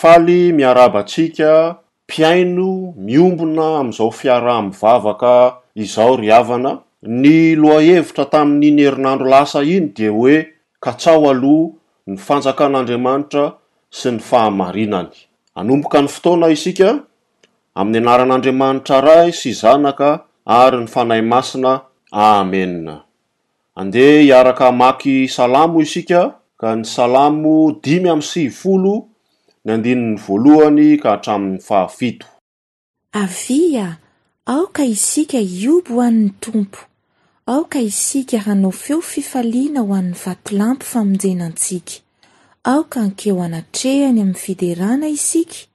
Faly miarahaba antsika mpihaino miombona amin'izao fiaraha-mivavaka izao ry havana. Ny lohahevitra tamin'iny herinandro lasa iny dia hoe katsaho aloha ny fanjakan'Andriamanitra sy ny fahamarinany. Hanomboka ny fotoana isika amin'ny anaran'Andriamanitra Ray sy Zanaka ary ny Fanahy Masina. Amena. Andeha hiaraka hamaky Salamo isika, ka ny Salamo dimy amby sivifolo, ny andininy voalohany ka hatramin'ny fahafito. Avia, aoka isika hioby ho an'ny Tompo, aoka isika hanao feo fifaliana ho an'ny Vatolampy-famonjena antsika, aoka hankeo anatrehany amin'ny fiderana isika,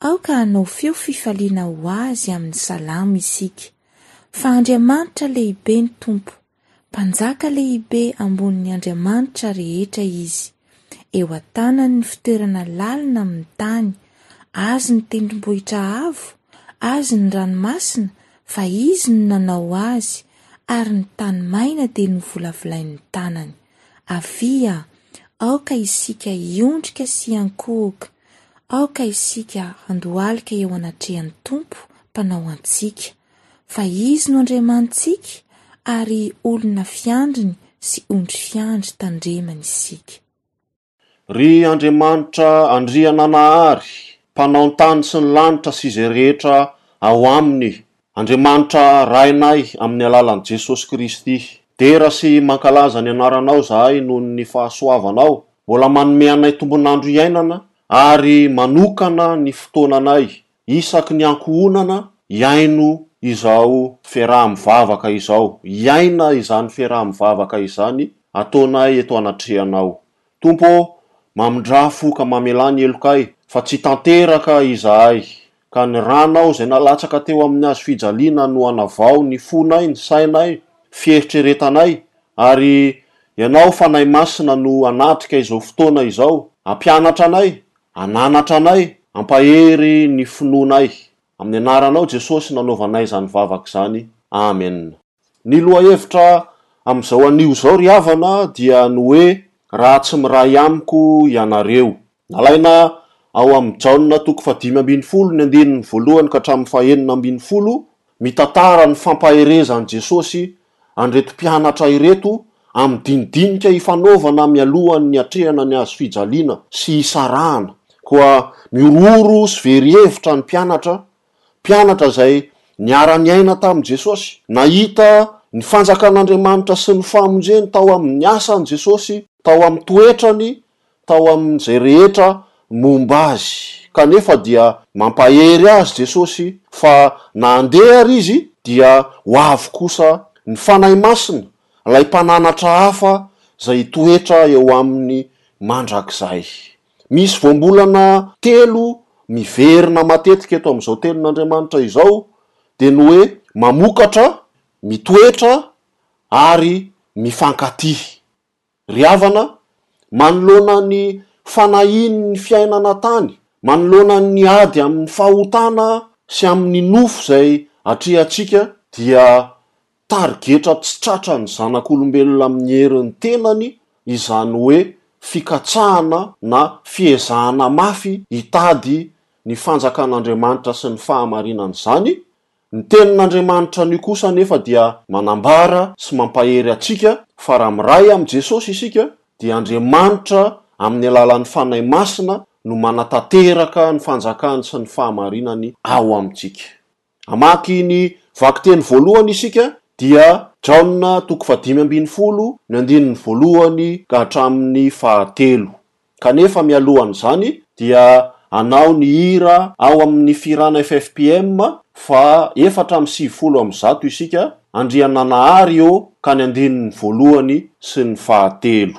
aoka hanao feo fifaliana ho Azy amin'ny Salamo isika. Fa Andriamanitra lehibe ny Tompo, Mpanjaka lehibe ambonin'ny andriamanitra rehetra Izy. Eo an-tanany ny fitoerana lalina amin'ny tany, Azy ny tendrombohitra avo, Azy ny ranomasina, fa Izy no nanao azy, ary ny tany maina dia novolavolain'ny tanany. Avia, aoka isika hiondrika sy hiankohoka Aoka isika handohalika eo anatrehan'ny Tompo, Mpanao antsika, fa Izy no Andriamanitsika ary olona fiandriny sy ondry fiandry tandremany isika. Ry Andriamanitra Andriananahary, Mpanao ny tany sy ny lanitra sy izay rehetra ao aminy, Andriamanitra Rainay amin'ny alalan'i Jesosy Kristy. Dera sy mankalaza ny anaranao zahay noho ny fahasoavanao mbola manome anay tombon'andro iainana ary manokana ny fotoananay isaky ny ankohonana hiaino izao fiaraha-mivavaka izao, hiaina izany fiaraha-mivavaka izany ataonay eto anatrehanao. Tompo ô, mamindrà fo ka mamelà ny helokay, fa tsy tanteraka izahay, ka ny Ranao izay nalatsaka teo amin'ny hazo fijaliana no hanavao ny fonay, ny sainay, fieritreretanay, ary Ianao Fanahy Masina no hanatrika izao fotoana izao, hampianatra anay, hananatra anay, hampahery ny finoanay. Amin'ny Anaranao Jesosy nanaovanay izany vavaka izany. Amen. Ny lohahevitra amin'izao anio izao ry havana dia ny hoe raha tsy miray amiko ianareo. Nalaina ao amin'i Jaona toko fahadimy ambin'ny folo ny andininy voalohany ka hatramin'ny fahenina ambin'ny folo, mitantara ny fampaherezan'i Jesosy an'ireto mpianatra ireto amin'ny dinidinika ifanaovana mialohan'ny hatrehana ny hazo fijaliana sy hisarahana. Koa mihorohoro sy very hevitra ny mpianatra mpianatra izay niara-niaina tamin'i Jesosy. Nahita ny Fanjakan'Andriamanitra sy ny famonjeny tao amin'ny asany Jesosy, tao amin'ny toetrany, tao amin'izay rehetra momba azy. Kanefa dia mampahery azy Jesosy fa na handeha àry izy, dia ho avy kosa ny Fanahy Masina, ilay Mpananatra hafa izay hitoetra eo aminy mandrakizay. Misy voambolana telo miverina matetika eto amin'izao Tenin'Andriamanitra izao dia ny hoe mamokatra, mitoetra ary mifankatia. Ry havana, manoloana ny fanahian'ny fiainana tany, manoloana ny ady amin'ny fahotana sy amin'ny nofo izay atrehantsika dia Tarigetra tsy tratran'ny zanak'olombelona amin'ny herin'ny tenany izany hoe fikatsahana na fiezahana mafy hitady ny fanjakan'Andriamanitra sy ny fahamarinany izany, ny tenin'Andriamanitra anio kosa anefa dia manambara sy mampahery antsika fa raha miray amin'i Jesosy isika dia Andriamanitra amin'ny alalan'ny Fanahy Masina no manatanteraka ny fanjakany sy ny fahamarinany ao amintsika. Hamaky ny vakiteny voalohany isika dia Jaona toko fahadimy ambin'ny folo ny andininy voalohany ka hatramin'ny fahatelo. Kanefa mialohan'izany dia anao ny hira ao amin'ny Firana ffpm fa efatra amby sivifolo amby zato isika, Andriananahary ô ka ny andininy voalohany sy ny fahatelo.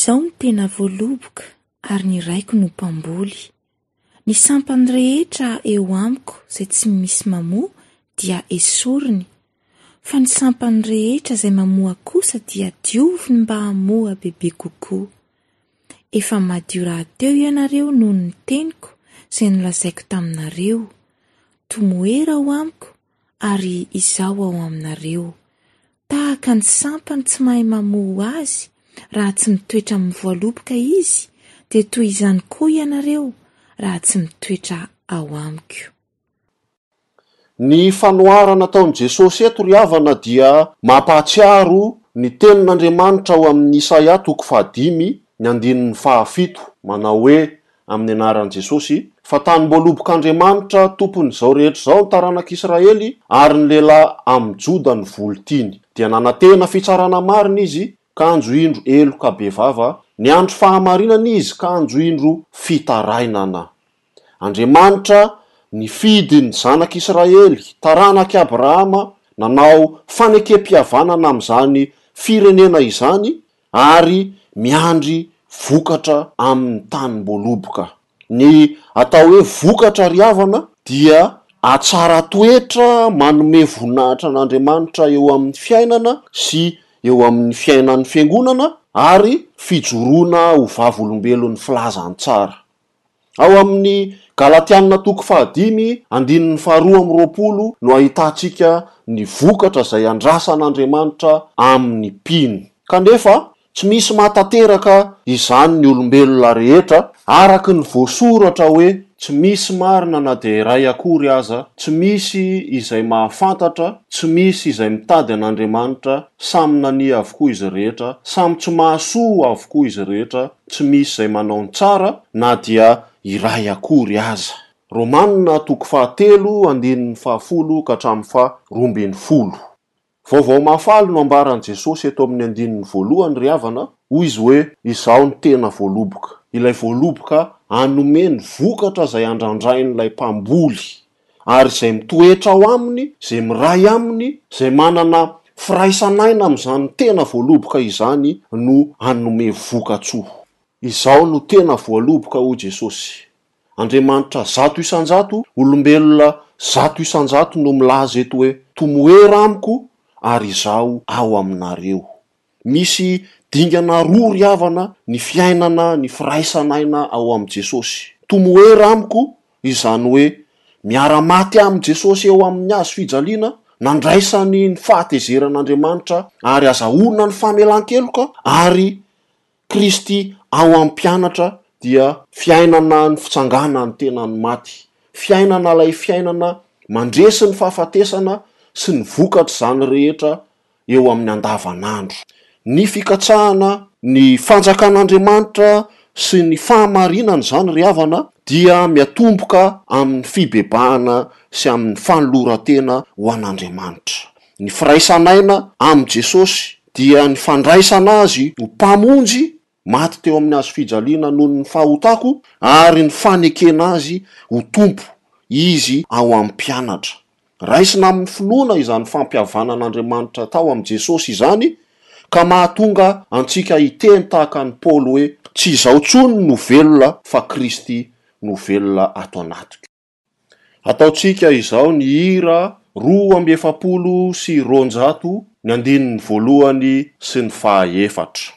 Izaho no tena voaloboka ary ny raiko no mpamboly. Ny sampany rehetra eo amiko izay tsy misy mamoa dia esoriny, fa ny sampany rehetra izay mamoa kosa dia dioviny mba hamoa bebe kokoa. Efa madio rahateo ianareo noho ny teniko izay nolazaiko taminareo. Tomoera ao amiko ary Izaho ao aminareo. Tahaka ny sampany tsy mahay mamoa azy raha tsy mitoetra amin'ny voaloboka izy, dia toy izany koa ianareo raha tsy mitoetra ao amiko. Ny fanoharana ataon'i Jesosy eto ry havana dia mampahatsiaro ny tenin'Andriamanitra ao amin'ny Isaia toko fahadimy ny andininy fahafito, manao hoe, Amin'ny anaran'i Jesosy, fa tanim-boalobok'Andriamanitra tompon'izao rehetra izao ny taranak'Israely ary ny lehilahy amin'ny Joda ny voly tiany. Dia nanantena fitsarana marina izy, kanjo indro heloka bevava, niandry fahamarinana izy, kanjo indro fitarainana. Andriamanitra nifidy ny zanak'Israely, taranak'i Abrahama, nanao fanekempihavanana amin'izany firenena izany ary miandry vokatra amin'ny tanim-boaloboka. Ny atao hoe vokatra, ry havana, dia hatsara toetra manome voninahitra an'Andriamanitra eo amin'ny fiainana sy eo amin'ny fiainan'ny Fiangonana ary fijoroana ho vavolombelon'ny filazantsara. Ao amin'ny Galatiana toko fahadimy andininy faharoa amby roapolo no ahitantsika ny vokatra izay andrasan'Andriamanitra amin'ny mpino. Kanefa, tsy misy mahatanteraka izany ny olombelona rehetra, araka ny voasoratra hoe, Tsy misy marina na dia iray akory aza, tsy misy izay mahafantatra, tsy misy izay mitady an'Andriamanitra, samy nania avokoa izy rehetra, samy tsy mahasoa avokoa izy rehetra, Tsy misy izay manao ny tsara na dia iray akory aza. Romana toko fahatelo andininy fahafolo ka hatramin'ny faha roa ambin'ny folo. Vaovao mahafaly no ambaran'i Jesosy eto amin'ny andininy voalohany ry havana, hoy Izy hoe, Izaho no tena voaloboka. Ilay voaloboka hanome ny vokatra izay andrandrain'ilay mpamboly ary izay mitoetra ao aminy, izay miray aminy, izay manana firaisan'aina amin'izany tena voaloboka izany no hanome voka-tsoa. Izaho no tena voaloboka, hoy Jesosy. Andriamanitra zato isan-jato, olombelona zato isan-jato no milaza eto hoe, Tomoera amiko ary izaho ao aminareo. Misy dingana roa ry havana, ny fiainana, ny firaisan'aina ao amin'i Jesosy. Tomoera amiko izany hoe miara-maty amin'i Jesosy eo amin'ny hazo fijaliana, nandraisany ny fahatezeran'Andriamanitra ary azahoana ny famelan-keloka ary Kristy ao amin'ny mpianatra dia fiainana ny fitsanganan'ny tenan'ny maty, fiainana ilay fiainana mandresy ny fahafatesana sy ny vokatr'izany rehetra eo amin'ny andavanandro. Ny fikatsahana ny fanjakan'Andriamanitra sy ny fahamarinana izany ry havana dia miatomboka amin'ny fibebahana sy amin'ny fanoloran-tena ho an'Andriamanitra. Ny firaisan'aina amin'i Jesosy dia ny fandraisana azy ho mpamonjy maty teo amin'ny hazo fijaliana noho ny fahotako, ary ny fanekena azy ho tompo izy ao amin'ny mpianatra. Raisina amin'ny finoana izany fampihavanan'Andriamanitra atao amin'i Jesosy izany, ka mahatonga antsika hiteny tahaka an'i Paoly hoe, Tsy izaho intsony no velona fa Kristy no velona ato anatiko. Ataontsika izao ny hira roa amby efapolo sy roanjato ny andininy voalohany sy ny fahaefatra.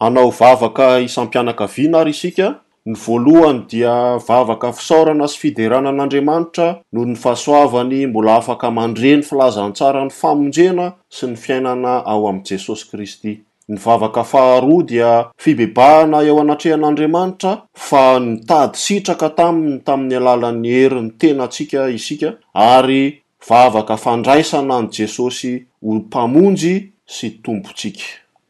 Hanao vavaka isam-pianakaviana ary isika, ny voalohany dia vavaka fisaorana sy fiderana an'Andriamanitra noho ny fahasoavany mbola afaka mandre ny filazantsaran'ny famonjena sy ny fiainana ao amin'i Jesosy Kristy. Ny vavaka faharoa dia fibebahana eo anatrehan'Andriamanitra fa nitady sitraka taminy tamin'ny alalan'ny herin'ny tenantsika isika ary vavaka fandraisana an'i Jesosy ho Mpamonjy sy Tompontsika.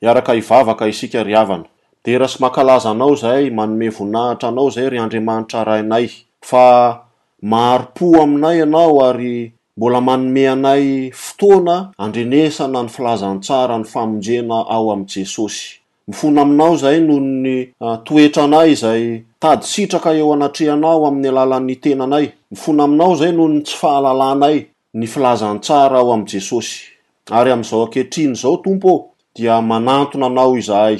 Hiaraka hivavaka isika ry havana. Dera sy mankalaza anao izay, manome voninahitra anao izay ry Andriamanitra Rainay, fa mahari-po aminay ianao ary Mbola manome anay fotoana handrenesana ny filazantsaran'ny famonjena ao amin'i Jesosy. Mifona aminao izahay noho ny toetranay izay tady sitraka eo anatrehanao amin'ny alalan'ny tenanay. Mifona aminao izahay noho ny tsy fahalalanay ny filazantsara ao amin'i Jesosy. Ary amin'izao ankehitriny izao, Tompo ô, dia manantona Anao izahay.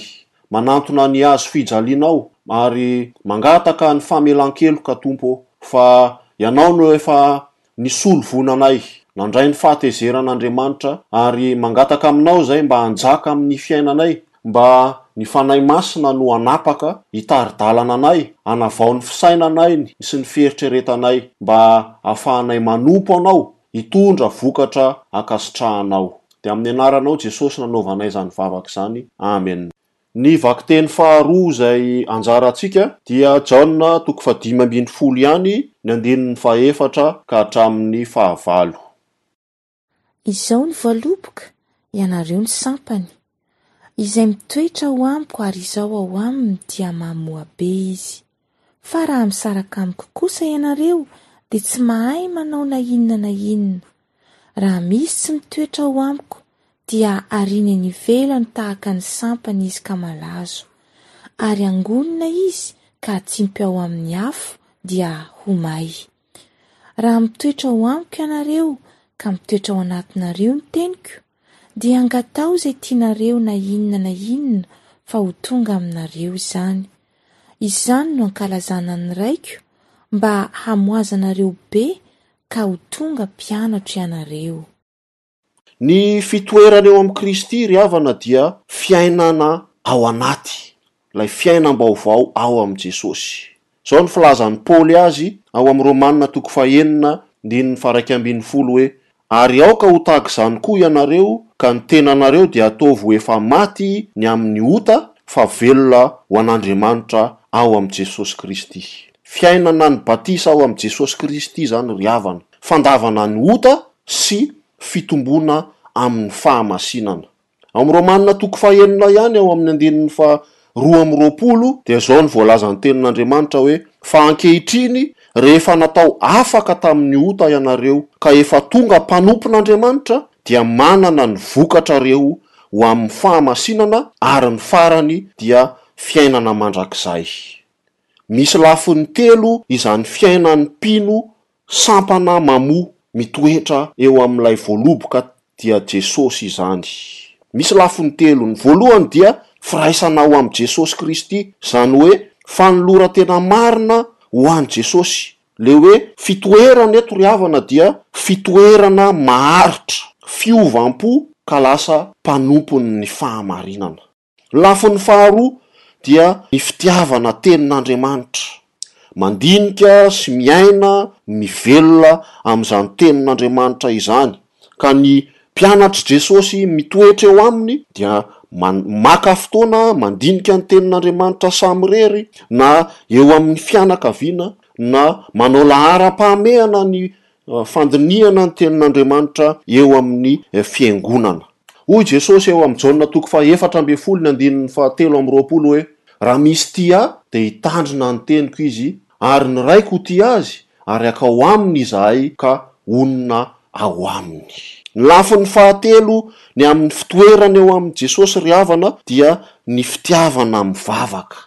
Manantona ny Hazo fijalianao ary mangataka ny famelan-keloka, Tompo ô, fa Ianao no efa Nisolo voina anay. Nandray ny fahatezerana Andriamanitra ary mangataka aminao izay mba hanjaka amin'ny fiainanay, mba ny Fanahy Masina no hanapaka, hitari-dalana anay, hanavao ny fisainanay sy ny fieritreretanay mba hafahanay manompo Anao, hitondra vokatra ankasitrahanao. Dia amin'ny anaranao Jesosy nanaovanay izany vavaka izany. Amen. Ny vakiteny faharoa izay anjarantsika dia Jaona toko fahadimy ambin'ny folo ihany ny andininy fahefatra ka hatramin'ny fahavalo. Izao ny voaloboka, ianareo ny sampany. Izay mitoetra ao amiko ary izaho ao aminy dia mamoa be izy. Fa raha misaraka amiko kosa ianareo dia tsy mahay manao na inona na inona. Raha misy tsy mitoetra ao amiko dia ariny any ivelany tahaka ny sampana izy ka malazo, ary angonina izy ka atsimpy ao amin'ny afo dia ho may. Raha mitoetra ao amiko ianareo ka mitoetra ao anatinareo ny teniko, dia angataho izay tianareo na inona na inona fa ho tonga aminareo izany. Izany no ankalazana ny Raiko mba hamoazanareo be ka ho tonga mpianatro ianareo. Ny fitoerana eo amin'i Kristy, ry havana, dia fiainana ao anaty, ilay fiainam-baovao ao amin'i Jesosy. Izao no filazan'i Paoly azy ao amin'ny Romana toko fahenina, andininy faharaika ambin'ny folo hoe, Ary aoka ho tahaka izany koa ianareo, ka ny tenanareo dia ataovy ho efa maty ny amin'ny ota, fa velona ho an'Andriamanitra ao amin'i Jesosy Kristy. Fiainana ny batisa ao amin'i Jesosy Kristy izany, ry havana. Fandavana ny ota sy fitomboana amin'ny fahamasinana. Ao amin'ny Romana toko fahenina ihany ao amin'ny andininy faha roa amby roapolo dia izao no voalazan'ny tenin'Andriamanitra hoe, Fa ankehitriny rehefa natao afaka tamin'ny ota ianareo ka efa tonga mpanompon'Andriamanitra dia manana ny vokatra reo ho amin'ny fahamasinana ary ny farany dia fiainana mandrakizay. Misy lafiny telo izany fiainan'ny mpino Sampana mamoa mitoetra eo amin'ilay voaloboka dia Jesosy izany. Misy lafiny telo, ny voalohany dia firaisana ao amin'i Jesosy Kristy, izany hoe fanoloran-tena marina ho an'i Jesosy. Ilay hoe fitoerana eto ry havana dia fitoerana maharitra, fiovam-po ka lasa mpanompon'ny fahamarinana. Lafiny faharoa dia ny fitiavana tenin'Andriamanitra. Mandinika sy miaina mivelona amin'izany tenin'Andriamanitra izany, ka ny mpianatr'i Jesosy mitoetra eo aminy dia maka fotoana mandinika ny tenin'Andriamanitra samirery na eo amin'ny fianakaviana na manao laharam-pahamehana ny Fandinihana ny Tenin'Andriamanitra eo amin'ny Fiangonana. Hoy Jesosy eo amin'ny Jaona toko fahefatra ambin'ny folo ny andininy fahatelo amby roapolo hoe, Raha misy tia ahy, dia hitandrina ny teniko izy, ary ny Raiko ho tia azy, ary hakao aminy izahay ka honina ao aminy. Ny lafiny fahatelo ny amin'ny fitoerana eo amin'i Jesosy ry havana dia ny fitiavana mivavaka.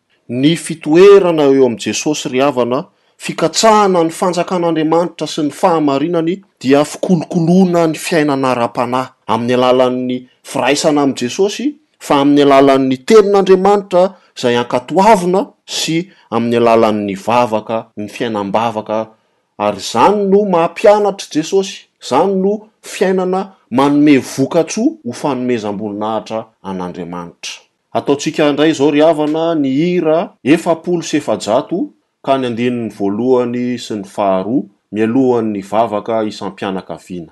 Ny fitoerana eo amin'i Jesosy ry havana, fikatsahana ny fanjakan'Andriamanitra sy ny fahamarinany dia fikolokoloana ny fiainana ara-panahy, amin'ny alalan'ny firaisana amin'i Jesosy fa amin'ny alalan'ny Tenin'Andriamanitra izay ankatoavina sy amin'ny alalan'ny vavaka, ny fiainam-bavaka ary izany no maha mpianatr'i Jesosy, izany no fiainana manome voka-tsoa ho fanomezam-boninahitra an'Andriamanitra. Hataontsika indray izao ry havana ny hira efapolo sy efajato ka ny andininy voalohany sy ny faharoa mialohan'ny vavaka isam-pianakaviana.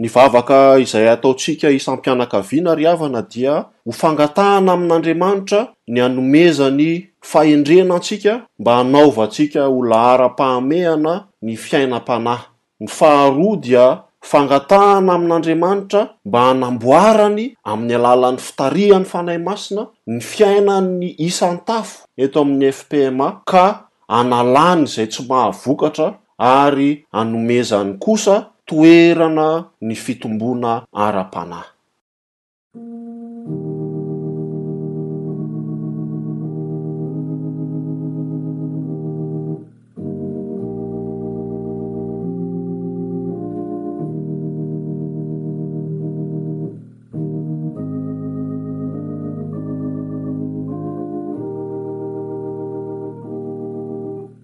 Ny vavaka izay ataontsika isam-pianakaviana ry havana dia ho fangatahana amin'Andriamanitra ny hanomezany fahendrena antsika mba hanaovantsika ho laharam-pahamehana ny fiainam-panahy. Ny faharoa dia fangatahana amin'Andriamanitra mba hanamboarany amin'ny alalan'ny fitarihany Fanahy Masina ny fiainan'ny isan-tafo eto amin'ny FPMA ka hanalany izay tsy mahavokatra ary anomezany kosa toerana ny fitomboana ara-panahy.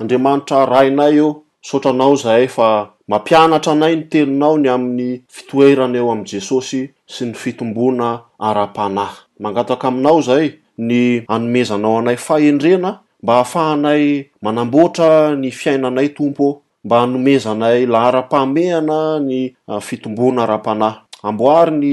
Andriamanitra Rainay ô, misaotra Anao izahay fa mampianatra anay ny Teninao ny amin'ny fitoerana eo amin'i Jesosy sy ny fitomboana ara-panahy. Mangataka Aminao izahay ny hanomezanao anay fahendrena mba hahafahanay manamboatra ny fiainanay, Tompo ô. Mba hanomezanay laharam-pahamehana ny fitomboana ara-panahy. Amboary ny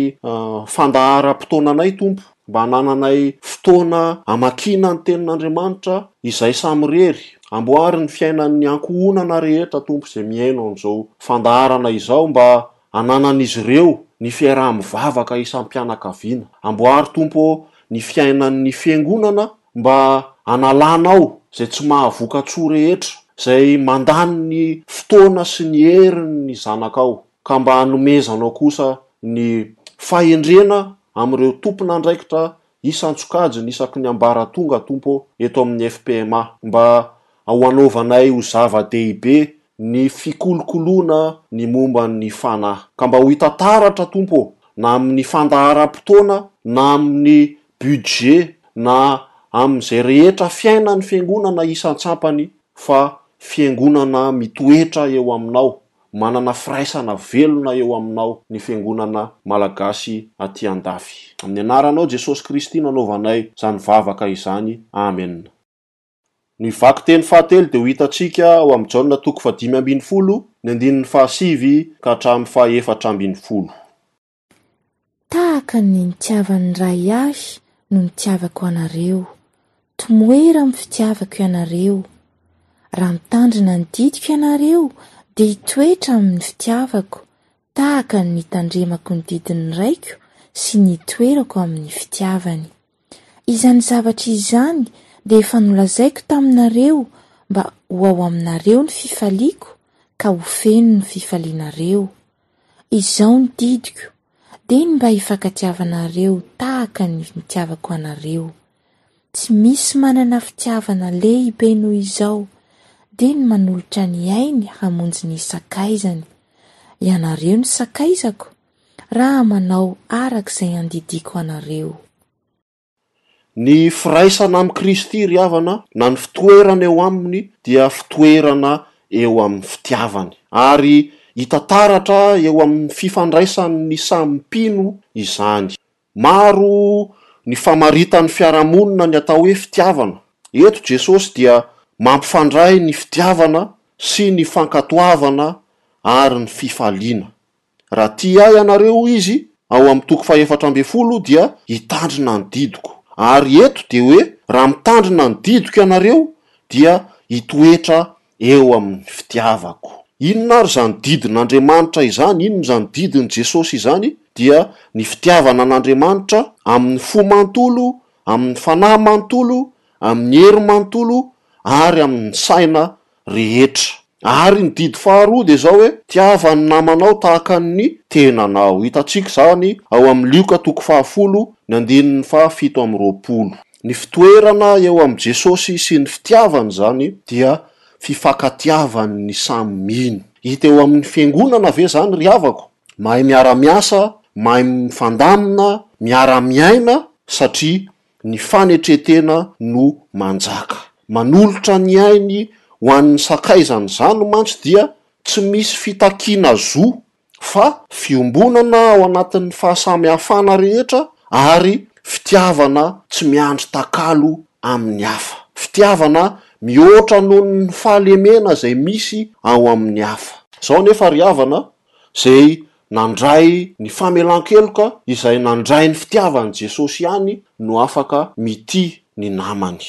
fandaharam-potoananay, Tompo. Mba hanananay fotoana hamakiana ny Tenin'Andriamanitra izahay samirery. Amboary ny fiainan'ny ankohonana rehetra, Tompo, izay mihaino an'izao fandaharana izao, mba hananan'izy ireo ny fiaraha-mivavaka isam-pianakaviana. Amboary, Tompo ô, ny fiainan'ny Fiangonana, mba hanalanao izay tsy mahavoka-tsoa rehetra, izay mandany ny fotoana sy ny heriny ny zanakao. ka mba hanomezanao kosa ny fahendrena amin'ireo tompon'andraikitra isan-tsokajiny isaky ny ambaratonga Tompo eto amin'ny FPMA mba ho anaovanay ho zava-dehibe ny fikolokoloana ny momba ny Fanahy ka mba ho hita taratra Tompo ô na amin'ny fandaharam-potoana na amin'ny budget na amin'izay rehetra fiainan'ny Fiangonana isan-tsampany fa Fiangonana mitoetra eo Aminao manana firaisana velona eo aminao ny fiangonana Malagasy aty andafy. Amin'ny anaranao Jesosy Kristy no anaovanay izany vavaka izany. Amena. Ny vakiteny fahatelo dia ho hitantsika ao amin'ny Jaona toko fahadimy ambin'ny folo, ny andininy fahasivy ka hatramin'ny fahaefatra ambin'ny folo. Tahaka ny nitiavan'ny Ray ahy no nitiavako anareo, tomoera amin'ny fitiavako ianareo. Raha mitandrina ny didiko ianareo dia hitoetra amin'ny fitiavako tahaka ny nitandremako ny didin'ny Raiko sy nitoerako amin'ny fitiavany. Izany zavatra izany dia efa nolazaiko taminareo mba ho ao aminareo ny fifaliako ka ho feno ny fifalianareo. Izao ny didiko, dia ny mba hifankatiavana areo tahaka ny nitiavako anareo. Tsy misy manana fitiavana lehibe noho izao, dia ny manolotra ny ainy hamonjy ny sakaizany. Ianareo no sakaizako, raha manao araka izay andidiako anareo. Ny firaisana amin'i Kristy, ry havana, na ny fitoerana eo Aminy, dia fitoerana eo amin'ny fitiavany. Ary hita taratra eo amin'ny fifandraisan'ny samy mpino izany. Maro ny famaritan'ny fiarahamonina ny atao hoe fitiavana. Eto Jesosy dia mampifandray ny fitiavana sy ny fankatoavana ary ny fifaliana. Raha tia ahy ianareo, hoy izy ao amin'ny toko fahefatra ambin'ny folo, dia hitandrina ny didiko. Ary eto dia hoe raha mitandrina ny didiko ianareo dia hitoetra eo amin'ny fitiavako. Inona ary izany didin'Andriamanitra izany? Inona izany didin'i Jesosy izany? Dia ny fitiavana an'Andriamanitra amin'ny fo manontolo, amin'ny fanahy manontolo, amin'ny hery manontolo ary amin'ny saina rehetra. Ary ny didy faharoa dia izao hoe, Tiava ny namanao tahaka ny tenanao. Hitantsika izany ao amin'ny Lioka toko fahafolo, ny andininy fahafito amby roapolo. Ny fitoerana eo amin'i Jesosy sy ny fitiavany izany dia fifankatiavan'ny samy mino. Hita eo amin'ny Fiangonana ve izany ry havako? Mahay miara-miasa, mahay mifandamina, miara-miaina satria Ny fanetren-tena no manjaka. Manolotra ny ainy ho an'ny sakaizany izany mantsy dia tsy misy fitakiana zo fa fiombonana ao anatin'ny fahasamihafana rehetra ary fitiavana tsy miandry takalo amin'ny hafa. Fitiavana mihoatra noho ny fahalemena izay misy ao amin'ny hafa. Izao anefa ry havana izay nandray ny famelan-keloka izay nandray ny fitiavan'i Jesosy ihany no afaka mitia ny namany.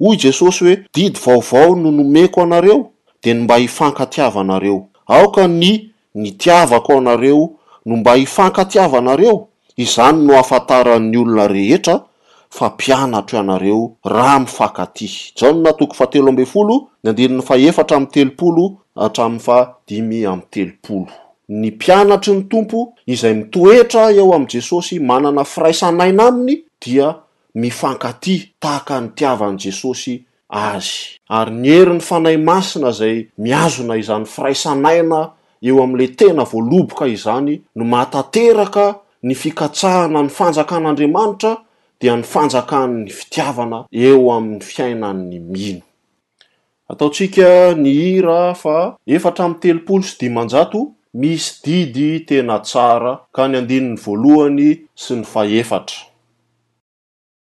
Hoy Jesosy hoe, Didy vaovao no nomeko anareo, dia ny mba hifankatiavanareo. Aoka ny nitiavako anareo no mba hifankatiavanareo, Izany no ahafantaran'ny olona rehetra fa mpianatro ianareo raha mifankatia. Jaona toko fahatelo ambin'ny folo, ny andininy fahefatra amby telopolo hatramin'ny fahadimy amby telopolo. Ny mpianatry ny Tompo izay mitoetra eo amin'i Jesosy manana firaisan'aina aminy dia mifankatia tahaka ny nitiavan'i Jesosy azy. Ary ny herin'ny Fanahy Masina izay mihazona izany firaisan'aina eo amin'ilay tena voaloboka izany no mahatanteraka ny fikatsahana ny fanjakan'Andriamanitra dia ny fanjakan'ny fitiavana eo amin'ny fiainan'ny mino. Ataontsika ny hira fa efatra amby telopolo sy dimanjato misy didy tena tsara ka ny andininy voalohany sy ny fahefatra.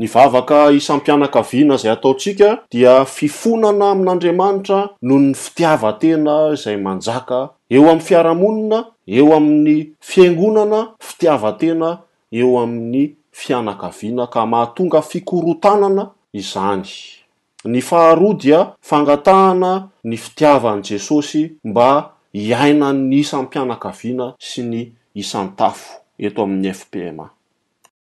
Ny vavaka isam-pianakaviana izay ataontsika dia fifonana amin'Andriamanitra noho ny fitiavan-tena izay manjaka eo amin'ny fiarahamonina, eo amin'ny Fiangonana, fitiavan-tena eo amin'ny fianakaviana ka mahatonga fikorontanana izany. Ny faharoa dia fangatahana ny fitiavan'i Jesosy mba hiainan'ny isam-pianakaviana sy ny isan-tafo eto amin'ny FPMA.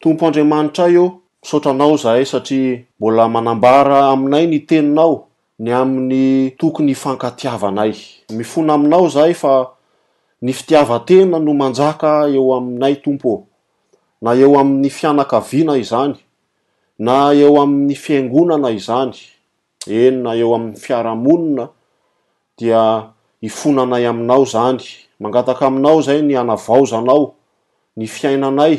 Tompo Andriamanitray ô, misaotra Anao izahay satria mbola manambara aminay ny Teninao ny amin'ny tokony hifankatiavanay. Mifona aminao izahay fa ny fitiavan-tena no manjaka eo aminay Tompo ô. Na eo amin'ny fianakaviana izany, na eo amin'ny fiangonana izany, Eny na eo amin'ny fiarahamonina dia ifonanay aminao izany. Mangataka aminao izay ny hanavaoza anao ny fiainanay.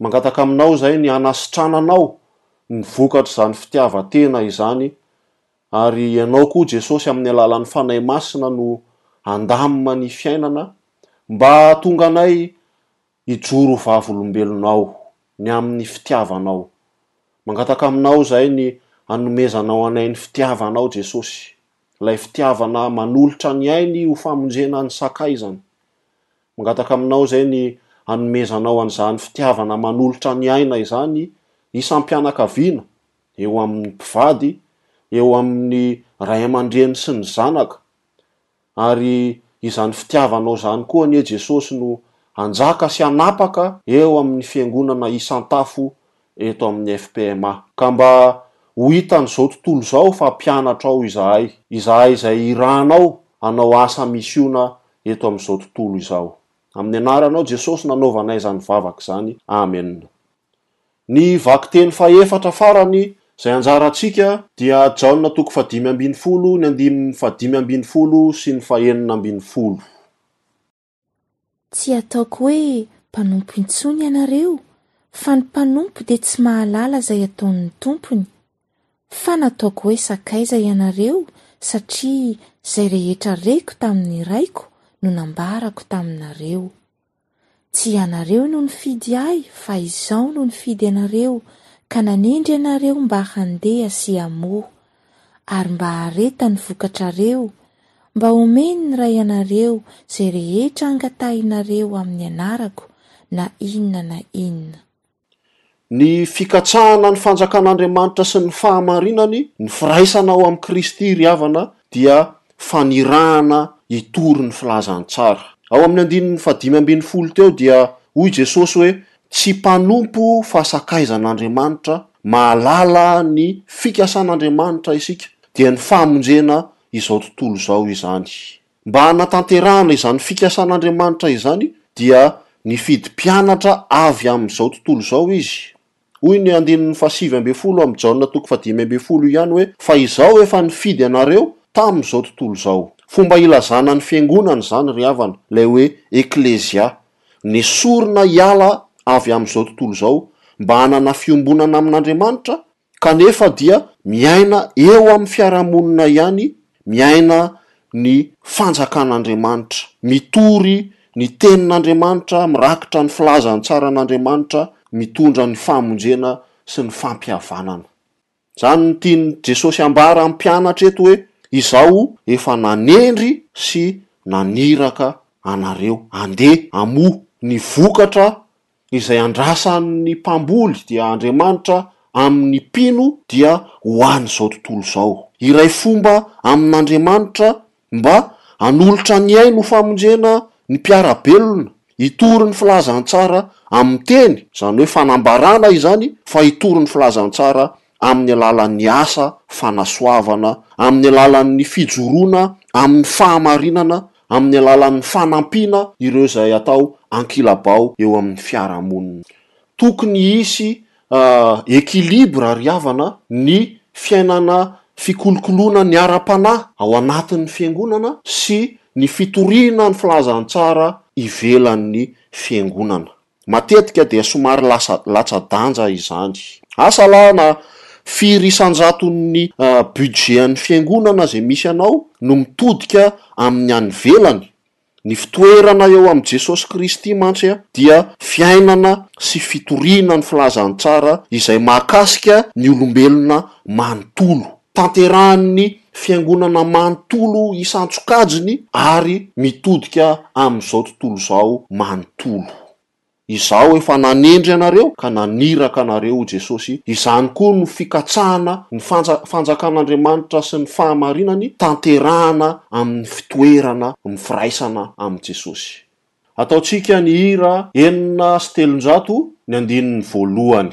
Mangataka aminao izay ny hanasitrananao ny vokatr'izany fitiavan-tena izany. Ary ianao koa Jesosy amin'ny alalan'ny Fanahy Masina no handamina ny fiainana mba hahatonga anay Hijoro ho vavolombelona aho ny amin'ny fitiavanao. Mangataka aminao izahay ny hanomezanao anay ny fitiavanao Jesosy, ilay fitiavana manolotra ny ainy ho famonjena ny sakaizany. Mangataka aminao izahay ny hanomezanao an'izany fitiavana manolotra ny aina izany isam-pianakaviana, eo amin'ny mpivady, eo amin'ny ray aman-dreny sy ny zanaka, ary izany fitiavanao izany koa anie Jesosy no hanjaka sy hanapaka eo amin'ny fiangonana isan-tafo eto amin'ny FPMA. Ka mba ho hitan'izao tontolo izao fa mpianatrao izahay, izahay izay hiranao hanao asa misiona eto amin'izao tontolo izao. Amin'ny anaranao Jesosy nanaovanay izany vavaka izany. Amena. Ny vakiteny fahefatra farany izay anjarantsika dia Jaona toko fahadimy ambin'ny folo ny andininy fahadimy ambin'ny folo sy ny fahenina ambin'ny folo. Tsy hataoko hoe mpanompo intsony ianareo, fa ny mpanompo dia tsy mahalala izay ataon'ny tompony. Fa nataoko hoe sakaiza ianareo, satria izay rehetra reko tamin'ny Raiko no nambarako taminareo. Tsy ianareo no nifidy ahy fa izaho no nifidy anareo ka nanendry anareo mba handeha sy hamoha ary mba hahareta ny vokatrareo mba homeny ny Ray anareo izay rehetra angatahinareo amin'ny anarako na inona na inona. Ny fikatsahana ny fanjakan'Andriamanitra sy ny fahamarinany, ny firaisana ao amin'i Kristy, ry havana, dia fanirahana hitory ny filazantsara. Ao amin'ny andininy fahadimy ambin'ny folo teo dia hoy Jesosy hoe, Tsy mpanompo fa sakaizan'Andriamanitra, mahalala ny fikasan'Andriamanitra isika, dia ny famonjena izao tontolo izao izany. Mba hanatanterahana izany fikasan'Andriamanitra izany dia nifidy mpianatra avy amin'izao tontolo izao izy. Hoy ny andininy fahasivy ambin'ny folo amin'ny Jaona toko fahadimy ambin'ny folo io ihany hoe, Fa izaho efa nifidy anareo tamin'izao tontolo izao. Fomba ilazana ny fiangonana izany ry havana, ilay hoe Eklezia. Nesorina hiala avy amin'izao tontolo izao mba hanana fiombonana amin'Andriamanitra kanefa dia miaina eo amin'ny fiarahamonina ihany, miaina ny fanjakan'Andriamanitra, mitory ny tenin'Andriamanitra, mirakitra ny filazantsaran'Andriamanitra, mitondra ny famonjena sy ny fampihavanana. Izany no tian'i Jesosy hambara amin'ny mpianatra eto hoe, Izaho efa nanendry sy naniraka anareo, andeha hamoha ny vokatra Izay andrasan' ny mpamboly dia andriamanitra amin' ny mpino dia ho an' izao tontolo izao. Iray fomba amin' Andriamanitra mba hanolotra ny ainy ho famonjena ny mpiara-belona, hitory ny filazantsara amin' ny teny, izany hoe fanambarana izany, fa hitory ny filazantsara amin'ny alalan'ny asa fanasoavana, amin'ny alalan'ny fijoroana amin'ny fahamarinana, amin'ny alalan'ny fanampiana ireo izay atao ankilabao eo amin'ny fiarahamonina. Tokony hisy équilibre ry havana ny fiainana fikolokoloana ny ara-panahy ao anatin'ny fiangonana sy ny fitoriana ny filazantsara ivelan'ny fiangonana. Matetika dia somary lasa latsa-danja izany. Asa lahy na firy isan-jaton'ny budget-n'ny fiangonana izay misy anao no mitodika amin'ny any ivelany? Ny fitoerana eo amin'i Jesosy Kristy mantsy dia fiainana sy fitoriana ny filazantsara izay mahakasika ny olombelona manontolo. tanterahan'ny Fiangonana manontolo isan-tsokajiny ary mitodika amin'izao tontolo izao manontolo. Izaho efa nanendry anareo ka naniraka anareo, hoy Jesosy, izany koa no fikatsahana ny Fanjakan'Andriamanitra sy ny fahamarinany tanterahana amin'ny fitoerana ny firaisana amin'i Jesosy. Ataontsika ny hira enina sy telonjato ny andininy voalohany.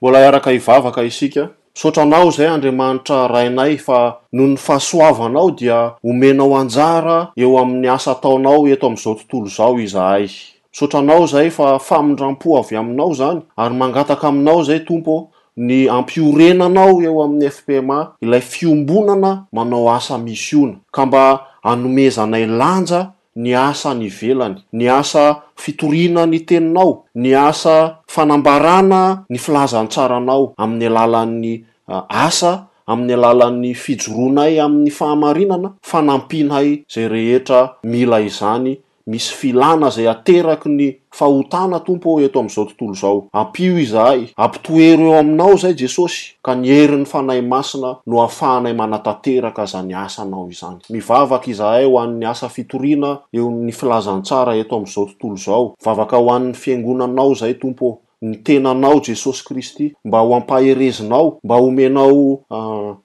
Mbola hiaraka hivavaka isika. Misaotra Anao izay Andriamanitra Rainay fa noho ny fahasoavanao dia omenao anjara eo amin'ny asa ataonao eto amin'izao tontolo izao izahay. Misaotra Anao izay fa famindrampo avy Aminao izany ary mangataka Aminao izay Tompo ô ny hampiorenanao eo amin'ny FPMA ilay fiombonana manao asa misiona ka mba hanomezanay lanja ny asa any ivelany, ny asa fitoriana ny Teninao, ny asa fanambarana ny filazantsaranao amin'ny alalan'ny asa, amin'ny alalan'ny fijoroanay amin'ny fahamarinana, fanampianay izay rehetra mila izany, misy filana izay ateraky ny. Fahotana, Tompo ô, eto amin'izao tontolo izao. Ampio izahay. Ampitoero eo Aminao izay, Jesosy, ka ny herin'ny Fanahy Masina no ahafahanay manatanteraka izany asanao izany. Mivavaka izahay ho an'ny asa fitoriana eo amin'ny filazantsara eto amin'izao tontolo izao. Vavaka ho an'ny Fiangonanao izay, Tompo ô. Ny Tenanao, Jesosy Kristy, mba ho ampaherezinao, mba homenao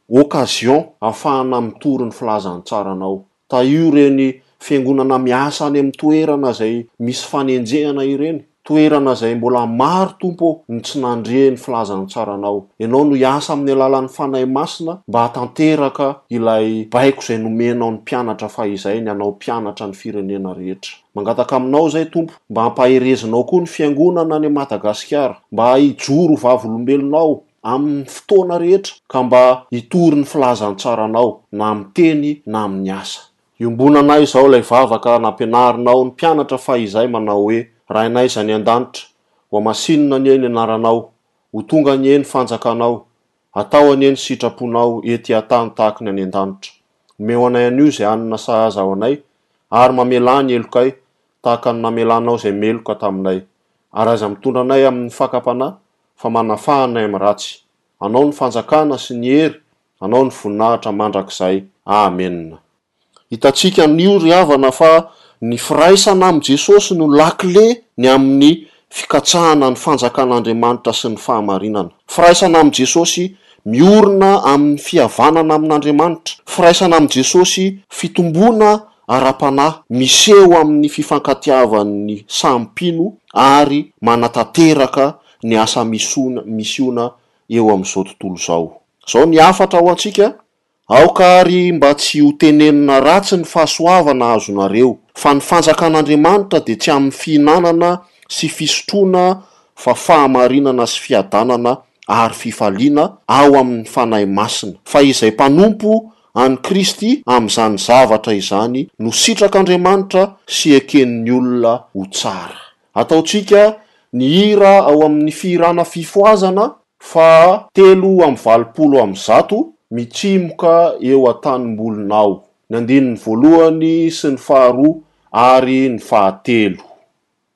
occasion ahafahana mitory ny filazantsaranao. Tahio ireny fiangonana miasa any amin'ny toerana izay misy fanenjehana ireny, toerana izay mbola maro Tompo ô no tsy nandre ny filazan'ny tsaranao. Ianao no hiasa amin'ny alalan'ny Fanahy Masina mba hahatanteraka ilay baiko izay nomenao ny mpianatra fahizay ny hanao mpianatra ny firenena rehetra. Mangataka aminao izay Tompo mba hampaherezinao koa ny fiangonana any Madagasikara mba hijoro ho vavolombelonao, amin'ny fotoana rehetra, ka mba hitory ny filazantsaranao, na amin'ny teny na amin'ny asa. Iombonana izao ilay vavaka nampianarinao ny mpianatra fahizay manao hoe, Rainay izay any an-danitra, hohamasinina anie ny anaranao, ho tonga anie ny fanjakanao, atao anie ny sitraponao ety an-tany tahaka ny any an-danitra. Omeo anay anio izay hanina sahaza ho anay, ary mamelà ny helokay tahaka ny namelanao izay meloka taminay. Ary aza mitondra anay amin'ny fakam-panahy, fa manafahana aim ratsy. Anao ny fanjakana sy ny hery, anao ny voninahitra mandrakizay. Amena. Hitantsika anio ry havana fa ny firaisana amin'i Jesosy no lakile ny amin'ny fikatsahana ny fanjakan'Andriamanitra sy ny fahamarinana. Firaisana amin'i Jesosy miorina amin'ny fihavanana amin'Andriamanitra. Firaisana amin'i Jesosy fitomboana ara-panahy miseho amin'ny fifankatiavan'ny samy mpino ary manatanteraka ny asa misiona eo amin'izao tontolo izao. Izao ny hafatra ho antsika, Aoka àry mba tsy hotenenina ratsy ny fahasoavana azonareo, fa ny fanjakan'Andriamanitra dia tsy amin'ny fihinanana sy fisotroana fa fahamarinana sy fiadanana ary fifaliana ao amin'ny Fanahy Masina, fa izay mpanompo an'i Kristy amin'izany zavatra izany no sitrak'Andriamanitra sy eken'ny olona ho tsara. Ataontsika ny hira ao amin'ny fihirana Fifohazana faha telo amby valopolo amby zato, Mitsimoka eo an-tanimbolinao, ny andininy voalohany sy ny faharoa ary ny fahatelo.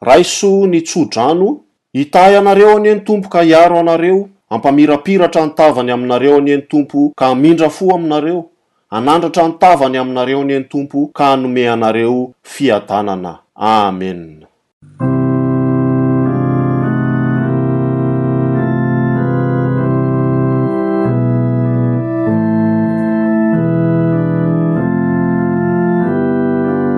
Raiso ny tso-drano Hitahy anareo anie ny Tompo ka hiaro anareo, hampamirapiratra ny tavany aminareo anie ny Tompo ka hamindra fo aminareo, hanandratra ny tavany aminareo anie ny Tompo ka hanome anareo fiadanana. Amena.